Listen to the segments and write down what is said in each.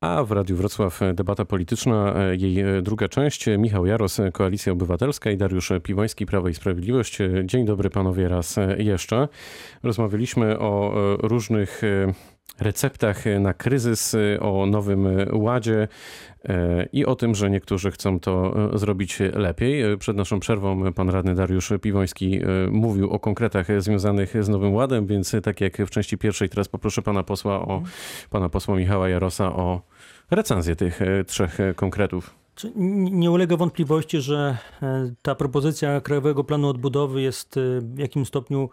A w Radiu Wrocław debata polityczna, jej druga część. Michał Jaros, Koalicja Obywatelska i Dariusz Piwoński, Prawo i Sprawiedliwość. Dzień dobry panowie raz jeszcze. Rozmawialiśmy o różnych receptach na kryzys, o nowym ładzie i o tym, że niektórzy chcą to zrobić lepiej. Przed naszą przerwą pan radny Dariusz Piwoński mówił o konkretach związanych z Nowym Ładem, więc tak jak w części pierwszej, teraz poproszę pana posła o pana posła Michała Jarosa o recenzję tych trzech konkretów. Nie ulega wątpliwości, że ta propozycja Krajowego Planu Odbudowy jest w jakimś stopniu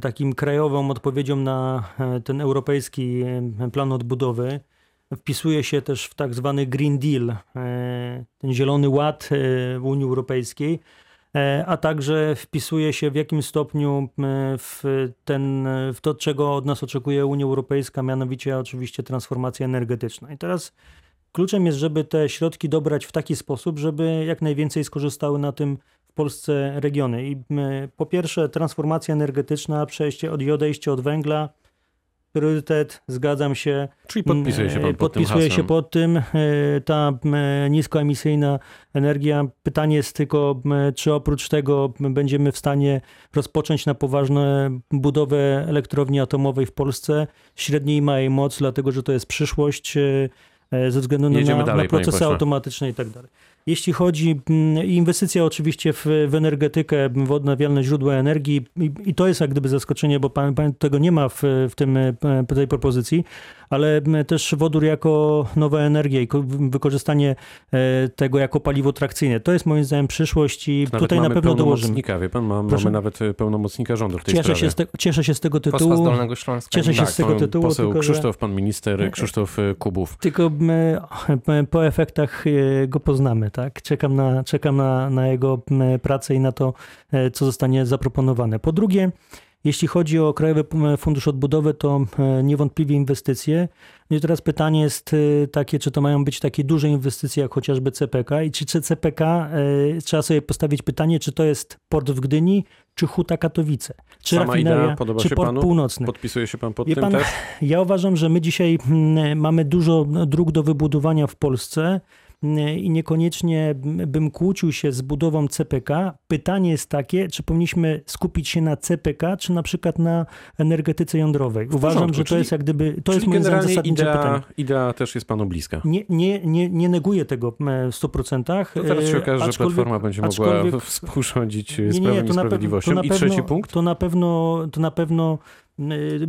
takim krajową odpowiedzią na ten europejski plan odbudowy. Wpisuje się też w tak zwany Green Deal, ten zielony ład Unii Europejskiej, a także wpisuje się w jakimś stopniu w, ten, w to, czego od nas oczekuje Unia Europejska, mianowicie oczywiście transformacja energetyczna. I teraz kluczem jest, żeby te środki dobrać w taki sposób, żeby jak najwięcej skorzystały na tym Polsce regiony. I po pierwsze, transformacja energetyczna, przejście od i odejście od węgla, priorytet, zgadzam się. Czyli podpisuje się pod Podpisuje tym się pod tym. Ta niskoemisyjna energia. Pytanie jest tylko, czy oprócz tego będziemy w stanie rozpocząć na poważne budowę elektrowni atomowej w Polsce, średniej i małej mocy, dlatego że to jest przyszłość ze względu na, dalej, na procesy automatyczne i tak dalej. Jeśli chodzi inwestycja oczywiście w, w energetykę, w odnawialne źródła energii i, i, to jest jak gdyby zaskoczenie, bo pan, pan tego nie ma w, w tym, tej propozycji, ale też wodór jako nowa energia i wykorzystanie tego jako paliwo trakcyjne. To jest moim zdaniem przyszłość i Nawet tutaj na pewno dołożymy. Wie pan, ma, mamy nawet pełnomocnika rządu w tej Cieszę sprawie. się, z te, cieszę się z tego Posła z tytułu. Dolnego Śląska. Cieszę się tak, z tego pan tytułu. Poseł tylko, Krzysztof, pan minister Krzysztof Kubów. Tylko my po efektach e, go poznamy, tak? Czekam na, czekam na, na jego pracę i na to, e, co zostanie zaproponowane. Po drugie, jeśli chodzi o Krajowy Fundusz Odbudowy, to e, niewątpliwie inwestycje. No i teraz pytanie jest e, takie, czy to mają być takie duże inwestycje, jak chociażby CPK i czy, czy CPK, e, trzeba sobie postawić pytanie, czy to jest port w Gdyni, czy Huta Katowice, czy Sama idea rafineria, podoba czy się port panu? północny. Podpisuje się pan pod Wie tym pan, też? ja uważam, że my dzisiaj mm, mamy dużo dróg do wybudowania w Polsce i niekoniecznie bym kłócił się z budową CPK. Pytanie jest takie, czy powinniśmy skupić się na CPK, czy na przykład na energetyce jądrowej. Uważam, porządku, że to czyli- jest jak gdyby, to jest moim zdaniem zasadnicze idea, pytanie. idea też jest panu bliska. Nie, nie, nie, nie neguję tego e, w 100%. To teraz się e, okaże, że Platforma będzie mogła współrządzić z Prawem i Sprawiedliwością. I trzeci punkt? To na pewno, to na pewno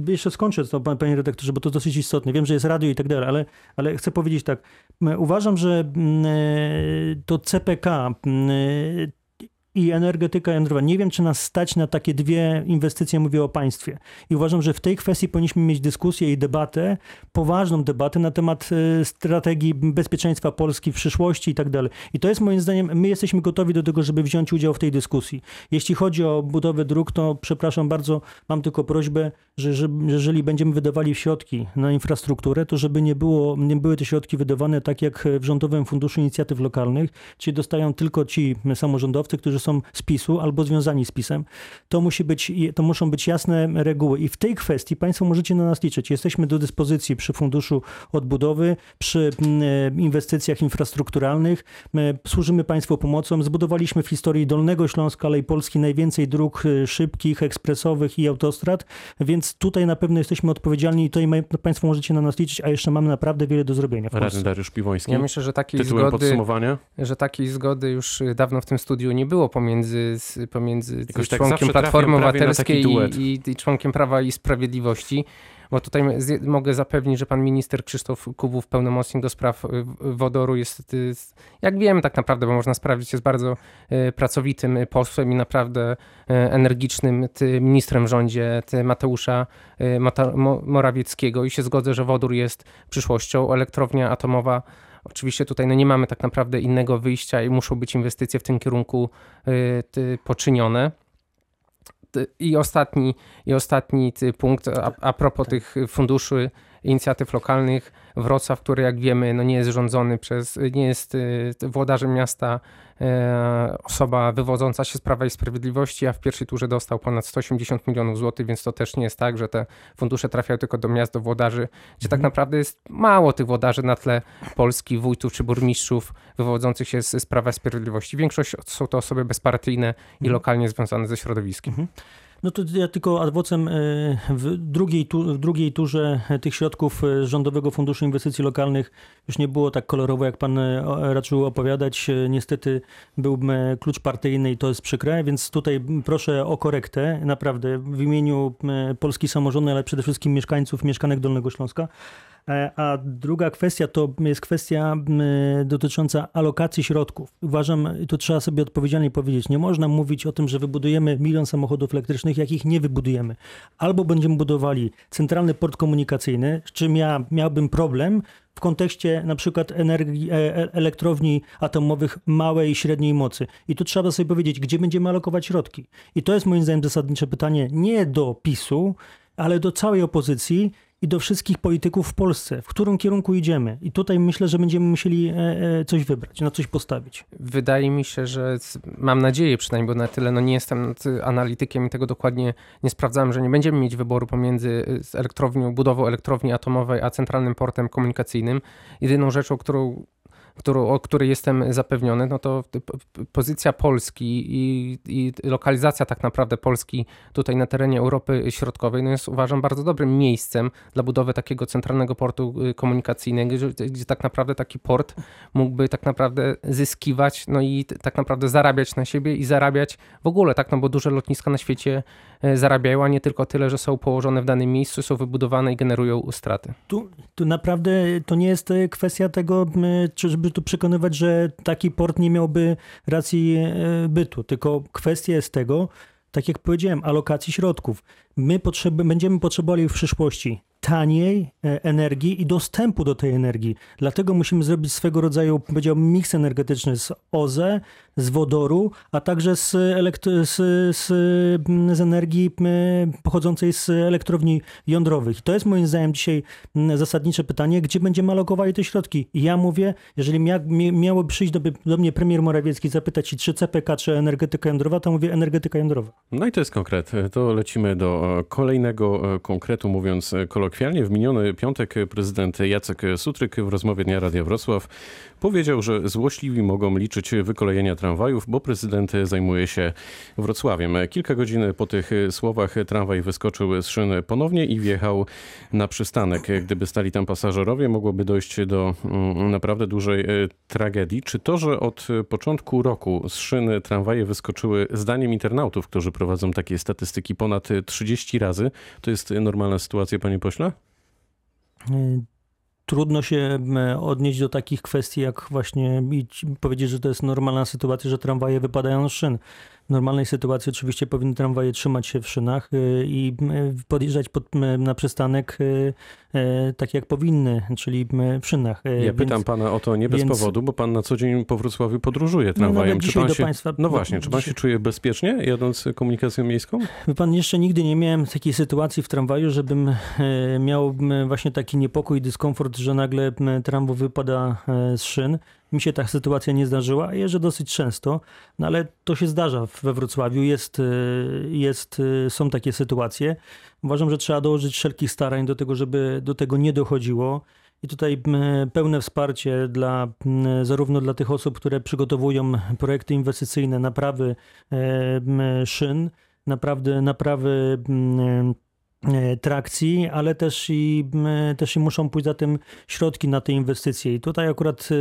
jeszcze skończę to, pan- panie redaktorze, bo to dosyć istotne. Wiem, że jest radio i tak dalej, ale, ale chcę powiedzieć tak. M, Uważam, że mm, y, to CPK y, i energetyka jądrowa. Nie wiem, czy nas stać na takie dwie inwestycje, mówię o państwie. I uważam, że w tej kwestii powinniśmy mieć dyskusję i debatę, poważną debatę na temat y, strategii bezpieczeństwa Polski w przyszłości i tak dalej. I to jest moim zdaniem, my jesteśmy gotowi do tego, żeby wziąć udział w tej dyskusji. Jeśli chodzi o budowę dróg, to przepraszam bardzo, mam tylko prośbę, że, że jeżeli będziemy wydawali środki na infrastrukturę, to żeby nie, było, nie były te środki wydawane tak jak w Rządowym Funduszu Inicjatyw Lokalnych, czyli dostają tylko ci samorządowcy, którzy są z PiSu albo związani z PiSem. To, musi być, to muszą być jasne reguły i w tej kwestii Państwo możecie na nas liczyć. Jesteśmy do dyspozycji przy Funduszu Odbudowy, przy mm, inwestycjach infrastrukturalnych. My służymy Państwu pomocą. Zbudowaliśmy w historii Dolnego Śląska, ale i Polski najwięcej dróg y, szybkich, ekspresowych i autostrad, więc tutaj na pewno jesteśmy odpowiedzialni i tutaj Państwo możecie na nas liczyć, a jeszcze mamy naprawdę wiele do zrobienia Radny. Dariusz Piwoński. Ja myślę, że takiej zgody, podsumowania. że takiej zgody już dawno w tym studiu nie było pomiędzy, pomiędzy Jakoś tak członkiem Platformy Obywatelskiej i, i, członkiem Prawa i Sprawiedliwości. Bo tutaj mogę zapewnić, że pan minister Krzysztof Kubów, pełnomocnik do spraw y, wodoru, jest, y, jak wiem tak naprawdę, bo można sprawdzić, jest bardzo y, pracowitym posłem i naprawdę energicznym ministrem w rządzie Mateusza Morawieckiego i się zgodzę, że wodór jest przyszłością. Elektrownia atomowa Oczywiście tutaj no nie mamy tak naprawdę innego wyjścia i muszą być inwestycje w tym kierunku y, poczynione. I ostatni, i ostatni punkt a, a propos tych funduszy inicjatyw lokalnych. Wrocław, który jak wiemy, no nie jest rządzony przez, nie jest włodarzem miasta E, osoba wywodząca się z Prawa i Sprawiedliwości, a w pierwszej turze dostał ponad 180 milionów złotych, więc to też nie jest tak, że te fundusze trafiają tylko do miast, do włodarzy, gdzie tak mhm. naprawdę jest mało tych włodarzy na tle Polski, wójtów czy burmistrzów wywodzących się z, z Prawa i Sprawiedliwości. Większość są to osoby bezpartyjne i mhm. lokalnie związane ze środowiskiem. Mhm. No to ja tylko adwocem e, w drugiej, w drugiej turze tych środków e, Rządowego Funduszu Inwestycji Lokalnych już nie było tak kolorowo, jak pan e, raczył opowiadać. Niestety był klucz partyjny i to jest przykre, więc tutaj proszę o korektę, naprawdę w imieniu Polski Samorządnej, ale przede wszystkim mieszkańców, mieszkanek Dolnego Śląska. E, a druga kwestia to jest kwestia dotycząca alokacji środków. Uważam, tu trzeba sobie odpowiedzialnie powiedzieć, nie można mówić o tym, że wybudujemy milion samochodów elektrycznych, jakich nie wybudujemy. Albo będziemy budowali centralny port komunikacyjny, z czym ja miałbym problem, w kontekście na przykład energii, e, e, elektrowni atomowych małej i średniej mocy. I tu trzeba sobie powiedzieć, gdzie będziemy alokować środki. I to jest moim zdaniem zasadnicze pytanie nie do PiSu, ale do całej opozycji i do wszystkich polityków w Polsce, w którym kierunku idziemy. I tutaj myślę, że będziemy musieli e, e, coś wybrać, na coś postawić. Wydaje mi się, że mam nadzieję przynajmniej, bo na tyle no nie jestem analitykiem i tego dokładnie nie sprawdzałem, że nie będziemy mieć wyboru pomiędzy e, elektrownią, budową elektrowni atomowej, a centralnym portem komunikacyjnym. Jedyną rzeczą, którą którą, o której jestem zapewniony, no to pozycja Polski i, i, lokalizacja tak naprawdę Polski tutaj na terenie Europy Środkowej no jest uważam bardzo dobrym miejscem dla budowy takiego centralnego portu y, komunikacyjnego, gdzie, gdzie tak naprawdę taki port mógłby tak naprawdę zyskiwać, no i tak naprawdę zarabiać na siebie i zarabiać w ogóle, tak, no bo duże lotniska na świecie e, zarabiają, a nie tylko tyle, że są położone w danym miejscu, są wybudowane i generują straty. Tu, tu naprawdę to nie jest e, kwestia tego, czy żeby tu przekonywać, że taki port nie miałby racji e, bytu, tylko kwestia jest tego, tak jak powiedziałem, alokacji środków. My potrzeby, będziemy potrzebowali w przyszłości taniej e, energii i dostępu do tej energii. Dlatego musimy zrobić swego rodzaju, powiedziałbym, miks energetyczny z OZE, z wodoru, a także z, z, z, z energii pochodzącej z elektrowni jądrowych. I to jest moim zdaniem dzisiaj zasadnicze pytanie, gdzie będziemy alokowali te środki. I ja mówię, jeżeli mia, miałoby przyjść do, do mnie premier Morawiecki zapytać się, czy CPK, czy energetyka jądrowa, to mówię energetyka jądrowa. No i to jest konkret. To lecimy do kolejnego konkretu, mówiąc kolokwialnie. W miniony piątek prezydent Jacek Sutryk w rozmowie Dnia Radia Wrocław powiedział, że złośliwi mogą liczyć wykolejenia tramwajów, bo prezydent zajmuje się Wrocławiem. Kilka godzin po tych słowach tramwaj wyskoczył z szyn ponownie i wjechał na przystanek. Gdyby stali tam pasażerowie, mogłoby dojść do mm, naprawdę dużej e, tragedii. Czy to, że od początku roku z szyn tramwaje wyskoczyły, zdaniem internautów, którzy prowadzą takie statystyki, ponad 30 razy, to jest normalna sytuacja, panie pośle? Trudno się odnieść do takich kwestii, jak właśnie powiedzieć, że to jest normalna sytuacja, że tramwaje wypadają z szyn. W normalnej sytuacji oczywiście powinny tramwaje trzymać się w szynach y, i y, podjeżdżać pod, na przystanek y, tak jak powinny, czyli w szynach. Ja więc, pytam pana o to nie bez więc, powodu, bo pan na co dzień po Wrocławiu podróżuje no, tramwajem. No, czy pan się, państwa, no właśnie, czy pan się czuje bezpiecznie jadąc komunikacją miejską? Wie pan, jeszcze nigdy nie miałem takiej sytuacji w tramwaju, żebym miał właśnie taki niepokój, dyskomfort, że nagle tramwaj wypada z szyn. Mi się ta sytuacja nie zdarzyła, jeżdżę dosyć często, no ale to się zdarza we Wrocławiu, jest, y, jest, y, są takie sytuacje. Uważam, że trzeba dołożyć wszelkich starań do tego, żeby do tego nie dochodziło. I tutaj pełne wsparcie dla, zarówno dla tych osób, które przygotowują projekty inwestycyjne, naprawy e, szyn, naprawdę naprawy trakcji, ale też i, też i muszą pójść za tym środki na te inwestycje. I tutaj akurat e,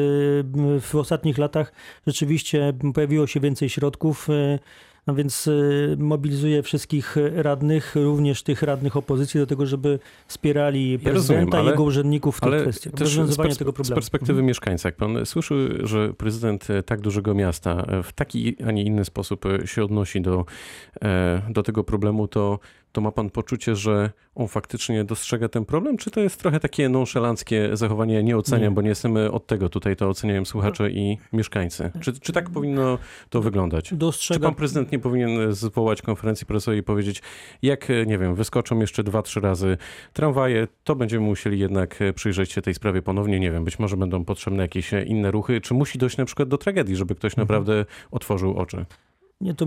w ostatnich latach rzeczywiście pojawiło się więcej środków. E, no więc mobilizuję wszystkich radnych, również tych radnych opozycji, do tego, żeby wspierali prezydenta i jego urzędników w tej kwestii. Rozwiązywanie tego problemu. Z perspektywy mhm. mieszkańca, jak pan słyszy, że prezydent tak dużego miasta w taki, a nie inny sposób się odnosi do, do tego problemu, to to ma pan poczucie, że on faktycznie dostrzega ten problem, czy to jest trochę takie nonszalanckie zachowanie, nie oceniam, Nie. bo nie jesteśmy od tego tutaj, to oceniają słuchacze i mieszkańcy. Czy, czy tak powinno to wyglądać? Czy Dostrzega... pan prezydent nie powinien zwołać konferencji prasowej i powiedzieć, jak, nie wiem, wyskoczą jeszcze dwa, trzy razy tramwaje, to będziemy musieli jednak przyjrzeć się tej sprawie ponownie, nie wiem, być może będą potrzebne jakieś inne ruchy, czy musi dojść na przykład do tragedii, żeby ktoś Mhm. naprawdę otworzył oczy? Nie, to,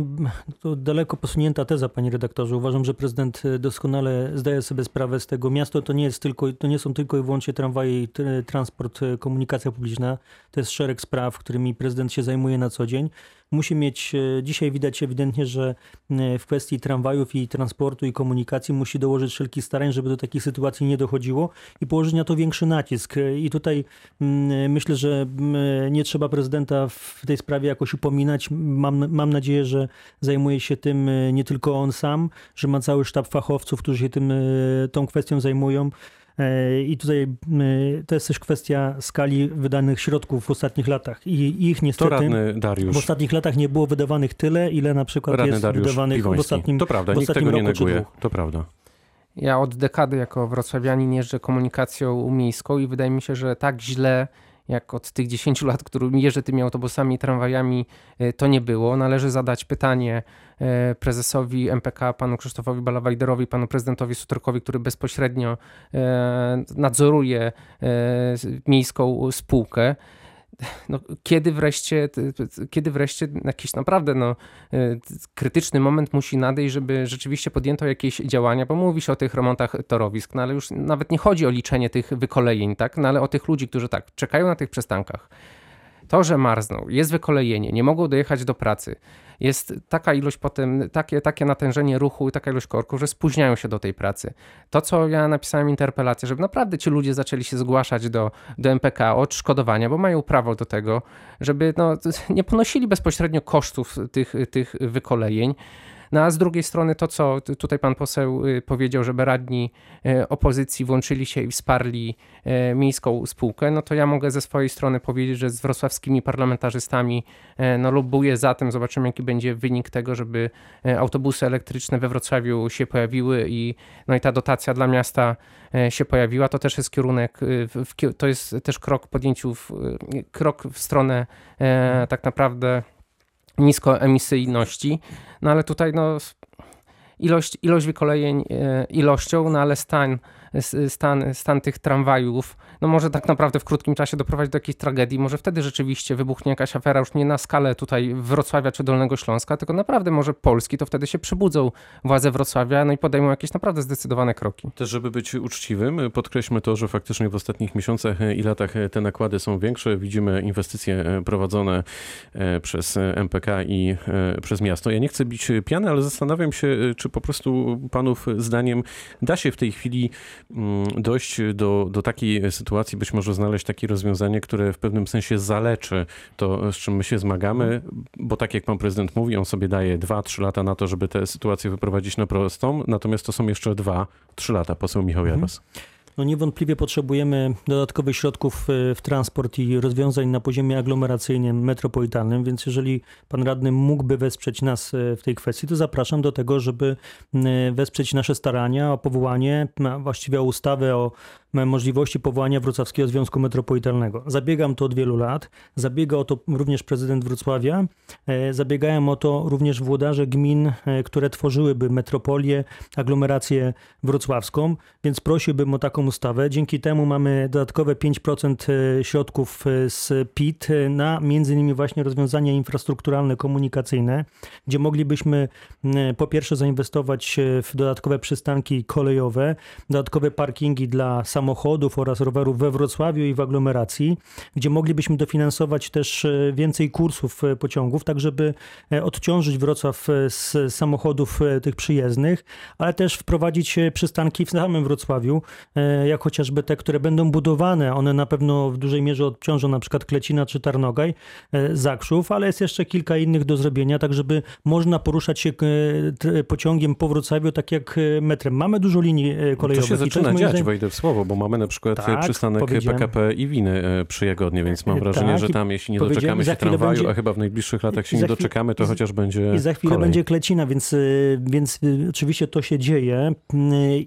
to daleko posunięta teza, panie redaktorze. Uważam, że prezydent doskonale zdaje sobie sprawę z tego. Miasto to nie, jest tylko, to nie są tylko i wyłącznie tramwaje i transport, e, komunikacja publiczna. To jest szereg spraw, którymi prezydent się zajmuje na co dzień. Musi mieć, e, dzisiaj widać ewidentnie, że e, w kwestii tramwajów i transportu i komunikacji musi dołożyć wszelkich starań, żeby do takich sytuacji nie dochodziło i położyć na to większy nacisk. E, I tutaj mm, myślę, że mm, nie trzeba prezydenta w tej sprawie jakoś upominać. Mam, mam nadzieję, że zajmuje się tym nie tylko on sam, że ma cały sztab fachowców, którzy się tym, tą kwestią zajmują. E, I tutaj to jest też kwestia skali wydanych środków w ostatnich latach. I ich niestety radny w ostatnich latach nie było wydawanych tyle, ile na przykład radny jest Dariusz wydawanych w Piwoński. ostatnim. To prawda, w nikt ostatnim tego nie roku czy neguje, dwóch. to prawda. Ja od dekady jako wrocławianin jeżdżę komunikacją miejską i wydaje mi się, że tak źle jak od tych 10 lat, którymi jeżdżę tymi autobusami tramwajami, y, to nie było. Należy zadać pytanie y, prezesowi MPK, panu Krzysztofowi Balawajderowi, panu prezydentowi Sutorkowi, który bezpośrednio y, nadzoruje miejską spółkę. No, kiedy wreszcie, kiedy wreszcie jakiś naprawdę no, y, krytyczny moment musi nadejść, żeby rzeczywiście podjęto jakieś działania, bo mówi się o tych remontach torowisk, no ale już nawet nie chodzi o liczenie tych wykolejeń, tak? No ale o tych ludzi, którzy tak, czekają na tych przystankach. To, że marzną, jest wykolejenie, nie mogą dojechać do pracy, jest taka ilość potem, takie, takie natężenie ruchu, taka ilość korków, że spóźniają się do tej pracy. To, co ja napisałem interpelację, żeby naprawdę ci ludzie zaczęli się zgłaszać do, do MPK o odszkodowania, bo mają prawo do tego, żeby no, nie ponosili bezpośrednio kosztów tych, tych wykolejeń. No a z drugiej strony to, co tutaj pan poseł y, powiedział, żeby radni y, opozycji włączyli się i wsparli y, miejską spółkę, no to ja mogę ze swojej strony powiedzieć, że z wrocławskimi parlamentarzystami no, lobbuję za tym, zobaczymy jaki będzie wynik tego, żeby autobusy elektryczne we Wrocławiu się pojawiły i, no i ta dotacja dla miasta się pojawiła. To też jest kierunek, to jest też krok podjęciu, w, krok w stronę e, tak naprawdę niskoemisyjności. No ale tutaj no, ilość, ilość wykolejeń e, ilością, no ale stan, stan, stan tych tramwajów, no może tak naprawdę w krótkim czasie doprowadzić do jakiejś tragedii. Może wtedy rzeczywiście wybuchnie jakaś afera już nie na skalę tutaj Wrocławia czy Dolnego Śląska, tylko naprawdę może Polski, to wtedy się przybudzą władze Wrocławia, no i podejmą jakieś naprawdę zdecydowane kroki. Też, żeby być uczciwym, podkreślmy to, że faktycznie w ostatnich miesiącach i latach te nakłady są większe. Widzimy inwestycje prowadzone e, przez MPK i e, przez miasto. Ja nie chcę bić piany, ale zastanawiam się, e, czy po prostu panów zdaniem da się w tej chwili dojść do, do takiej sytuacji, być może znaleźć takie rozwiązanie, które w pewnym sensie zaleczy to, z czym my się zmagamy, bo tak jak pan prezydent mówi, on sobie daje 2-3 lata na to, żeby tę sytuację wyprowadzić na prostą, natomiast to są jeszcze 2-3 lata, poseł Michał Mhm. No niewątpliwie potrzebujemy dodatkowych środków e, w transport i rozwiązań na poziomie aglomeracyjnym, metropolitalnym, więc jeżeli pan radny mógłby wesprzeć nas e, w tej kwestii, to zapraszam do tego, żeby e, wesprzeć nasze starania o powołanie, właściwie o ustawę o możliwości powołania Wrocławskiego Związku Metropolitalnego. Zabiegam to od wielu lat, zabiega o to również prezydent Wrocławia, e, zabiegają o to również włodarze gmin, e, które tworzyłyby metropolię, aglomerację wrocławską, więc prosiłbym o taką ustawę. Dzięki temu mamy dodatkowe 5% środków e, z PIT na między innymi właśnie rozwiązania infrastrukturalne, komunikacyjne, gdzie moglibyśmy po pierwsze zainwestować w dodatkowe przystanki kolejowe, dodatkowe parkingi dla samochodów oraz rowerów we Wrocławiu i w aglomeracji, gdzie moglibyśmy dofinansować też e, więcej kursów e, pociągów, tak żeby e, odciążyć Wrocław z samochodów tych przyjezdnych, ale też wprowadzić przystanki w samym Wrocławiu, jak chociażby te, które będą budowane. One na pewno w dużej mierze odciążą na przykład Klecina czy Tarnogaj, Zakrzów, ale jest jeszcze kilka innych do zrobienia, tak żeby można poruszać się pociągiem po Wrocławiu tak jak metrem. Mamy dużo linii e, To kolejowych. się zaczyna moim dziać, zdaniem- wejdę w słowo, bo mamy na przykład Tak, przystanek powiedziałem. PKP i winy e, przy Jagodnie, więc mam wrażenie, Tak, że tam jeśli nie doczekamy się tramwaju, będzie- a chyba w najbliższych latach się nie doczekamy, to chociaż będzie I za chwilę kolej. będzie Klecina, więc, więc oczywiście to się dzieje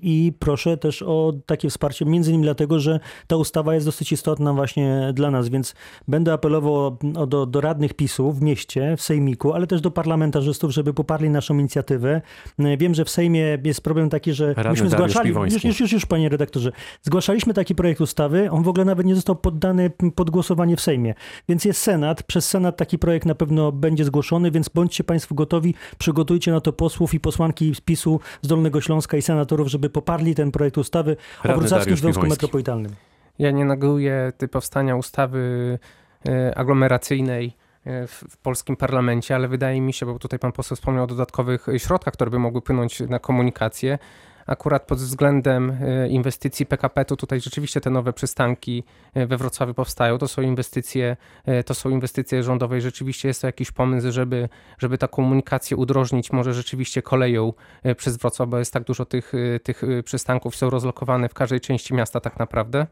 i proszę też o takie wsparcie, między innymi dlatego, że ta ustawa jest dosyć istotna właśnie dla nas, więc będę apelował do, do radnych PiSu w mieście, w Sejmiku, ale też do parlamentarzystów, żeby poparli naszą inicjatywę. Wiem, że w Sejmie jest problem taki, że Radny myśmy zgłaszali, już, już, już, już panie redaktorze, zgłaszaliśmy taki projekt ustawy, on w ogóle nawet nie został poddany pod głosowanie w Sejmie, więc jest Senat, przez Senat taki projekt na pewno będzie zgłoszony, więc bądźcie Państwo gotowi, przygotujcie na to posłów i posłanki z PiSu z Dolnego Śląska i senatorów, żeby poparli ten projekt ustawy o Radny Wrocławskim Dariusz Związku. Metropolitalnym. Ja nie neguję ty powstania ustawy e, aglomeracyjnej e, w, w polskim parlamencie, ale wydaje mi się, bo tutaj pan poseł wspomniał o dodatkowych środkach, które by mogły płynąć na komunikację. Akurat pod względem e, inwestycji PKP, to tutaj rzeczywiście te nowe przystanki e, we Wrocławiu powstają. To są inwestycje, e, to są inwestycje rządowe i rzeczywiście jest to jakiś pomysł, żeby, żeby ta komunikację udrożnić może rzeczywiście koleją przez Wrocław, bo jest tak dużo tych, tych przystanków, są rozlokowane w każdej części miasta tak naprawdę.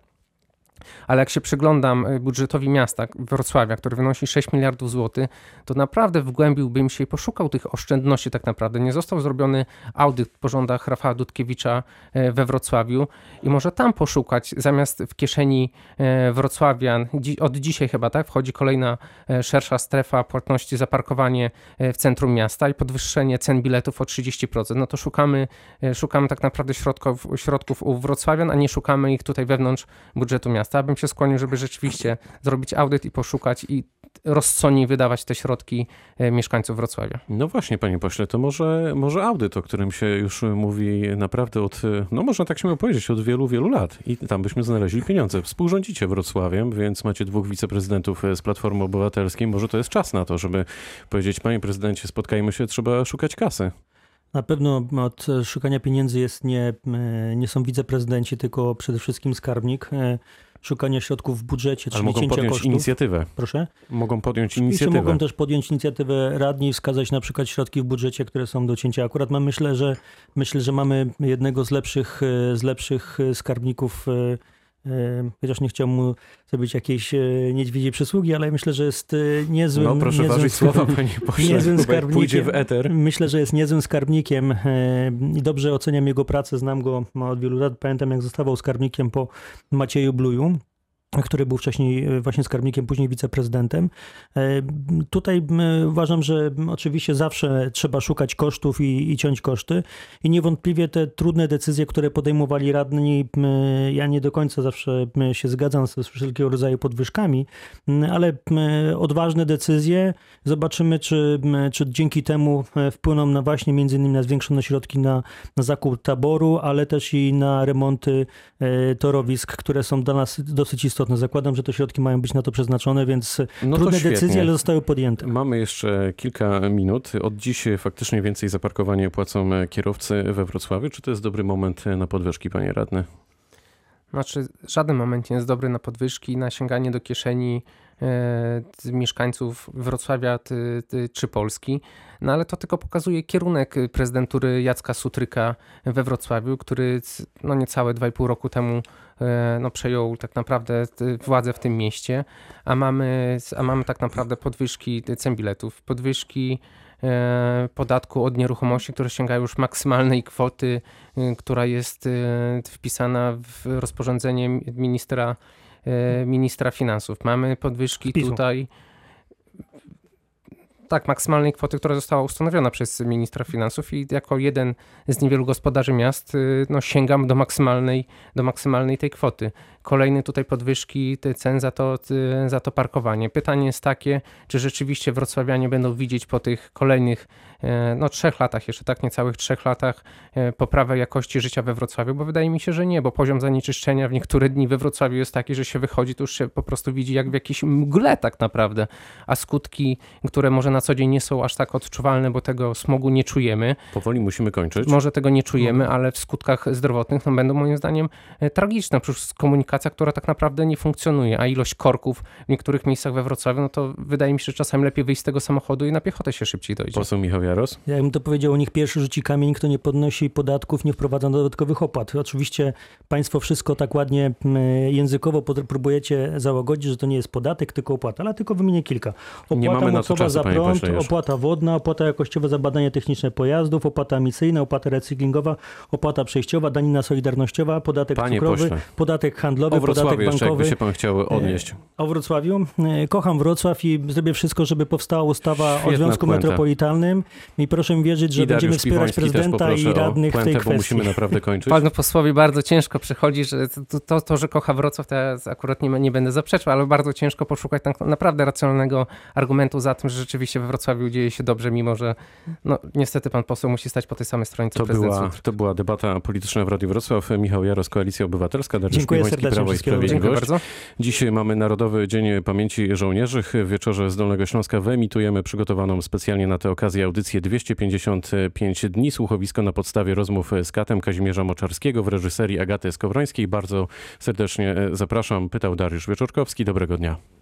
Ale jak się przyglądam y, budżetowi miasta Wrocławia, który wynosi 6 miliardów złotych, to naprawdę wgłębiłbym się i poszukał tych oszczędności tak naprawdę. Nie został zrobiony audyt po rządach Rafała Dudkiewicza e, we Wrocławiu i może tam poszukać, zamiast w kieszeni e, wrocławian, od dzisiaj chyba, tak, wchodzi kolejna e, szersza strefa płatności za parkowanie e, w centrum miasta i podwyższenie cen biletów o 30%. No to szukamy, e, szukamy tak naprawdę środków, środków u wrocławian, a nie szukamy ich tutaj wewnątrz budżetu miasta. Bym się skłonił, żeby rzeczywiście zrobić audyt i poszukać i rozsądniej wydawać te środki e, mieszkańców Wrocławia. No właśnie, panie pośle, to może, może audyt, o którym się już mówi naprawdę od, no można tak śmiało powiedzieć, od wielu, wielu lat. I tam byśmy znaleźli pieniądze. Współrządzicie Wrocławiem, więc macie dwóch wiceprezydentów z Platformy Obywatelskiej. Może to jest czas na to, żeby powiedzieć, panie prezydencie, spotkajmy się, trzeba szukać kasy. Na pewno od szukania pieniędzy jest nie, e, nie są wiceprezydenci, tylko przede wszystkim skarbnik. Szukania środków w budżecie, Ale czyli mogą cięcia podjąć kosztów. inicjatywę. Proszę? Mogą podjąć Oczywiście inicjatywę. mogą też podjąć inicjatywę radni i wskazać na przykład środki w budżecie, które są do cięcia. Akurat mam, myślę, że myślę, że mamy jednego z lepszych, e, z lepszych e, skarbników, e, chociaż nie chciałbym mu zrobić jakiejś e, niedźwiedziej przysługi, ale myślę, że jest e, niezłym... No proszę niezłym ważyć słowa, panie pośle, niezłym jak pójdzie w skarbnikiem. eter. Myślę, że jest niezłym skarbnikiem e, i dobrze oceniam jego pracę. Znam go ma od wielu lat. Pamiętam, jak zostawał skarbnikiem po Macieju Bluju który był wcześniej e, właśnie skarbnikiem, później wiceprezydentem. E, Tutaj uważam, że oczywiście zawsze trzeba szukać kosztów i, i ciąć koszty i niewątpliwie te trudne decyzje, które podejmowali radni, ja nie do końca zawsze się zgadzam z wszelkiego rodzaju podwyżkami, ale odważne decyzje zobaczymy, czy, czy dzięki temu e, wpłyną na właśnie między innymi na zwiększone środki na, na zakup taboru, ale też i na remonty torowisk, które są dla nas dosyć istotne. Zakładam, że te środki mają być na to przeznaczone, więc No to trudne decyzje, ale zostały podjęte. Mamy jeszcze kilka minut. Od dziś faktycznie więcej za parkowanie płacą kierowcy we Wrocławiu. Czy to jest dobry moment na podwyżki, panie radny? Znaczy, żaden moment nie jest dobry na podwyżki, na sięganie do kieszeni e, z mieszkańców Wrocławia ty, ty, czy Polski. No ale to tylko pokazuje kierunek prezydentury Jacka Sutryka we Wrocławiu, który no niecałe 2,5 roku temu e, no, przejął tak naprawdę t- władzę w tym mieście, a mamy, a mamy tak naprawdę podwyżki cen biletów, podwyżki e, podatku od nieruchomości, które sięgają już maksymalnej kwoty, która jest wpisana w rozporządzenie ministra, ministra finansów. Mamy podwyżki Wpisu. tutaj. Tak, maksymalnej kwoty, która została ustanowiona przez ministra finansów i jako jeden z niewielu gospodarzy miast y, no, sięgam do maksymalnej, do maksymalnej tej kwoty. Kolejne tutaj podwyżki cen za to, y, za to parkowanie. Pytanie jest takie, czy rzeczywiście wrocławianie będą widzieć po tych kolejnych e, no, trzech latach, jeszcze tak niecałych trzech latach, e, poprawę jakości życia we Wrocławiu, bo wydaje mi się, że nie, bo poziom zanieczyszczenia w niektóre dni we Wrocławiu jest taki, że się wychodzi, to już się po prostu widzi jak w jakiejś mgle tak naprawdę, a skutki, które może na co dzień nie są aż tak odczuwalne, bo tego smogu nie czujemy, Powoli musimy kończyć. może tego nie czujemy, ale w skutkach zdrowotnych no, będą moim zdaniem tragiczne. Przecież komunikacja komunikacja, która tak naprawdę nie funkcjonuje, a ilość korków w niektórych miejscach we Wrocławiu, no to wydaje mi się, że czasami lepiej wyjść z tego samochodu i na piechotę się szybciej dojdzie. Poseł Michał Jaros? Ja bym to powiedział, u nich pierwszy rzuci kamień, kto nie podnosi podatków, nie wprowadza dodatkowych opłat. Oczywiście państwo wszystko tak ładnie mm, językowo próbujecie załagodzić, że to nie jest podatek, tylko opłata, ale tylko wymienię kilka. Opłata Nie mamy na to mocowa czasu, za panie prąd, opłata wodna, opłata jakościowa za badania techniczne pojazdów, opłata emisyjna, opłata recyklingowa, opłata przejściowa, danina solidarnościowa, podatek Panie cukrowy, pośle. podatek handlowy, O Wrocławiu podatek jeszcze, bankowy. jakby się pan chciał odnieść. O Wrocławiu. E, Kocham Wrocław i zrobię wszystko, żeby powstała ustawa o Świetna Związku puenta. Metropolitalnym i proszę mi wierzyć, że I będziemy Dariusz wspierać Piwoński prezydenta i o radnych w tej puentę, bo kwestii. musimy naprawdę kończyć. Panu posłowi bardzo ciężko przychodzi, że to, to, to że kocha Wrocław, to ja akurat nie, nie będę zaprzeczał, ale bardzo ciężko poszukać tak naprawdę racjonalnego argumentu za tym, że rzeczywiście we Wrocławiu dzieje się dobrze, mimo że no, niestety pan poseł musi stać po tej samej stronie co To prezydent była, to była debata polityczna w Radiu Wrocław. Michał Jaros, Koalicja Obywatelska, Dariusz Dziękuję Piwoński, serdecznie, Prawo i Sprawiedliwość. Dziś mamy Narodowy Dzień Pamięci Żołnierzy. W wieczorze z Dolnego Śląska wyemitujemy przygotowaną specjalnie na tę okazję audycję 255 dni. Słuchowisko na podstawie rozmów z katem Kazimierza Moczarskiego w reżyserii Agaty Skowrońskiej. Bardzo serdecznie zapraszam. Pytał Dariusz Wieczorkowski. Dobrego dnia.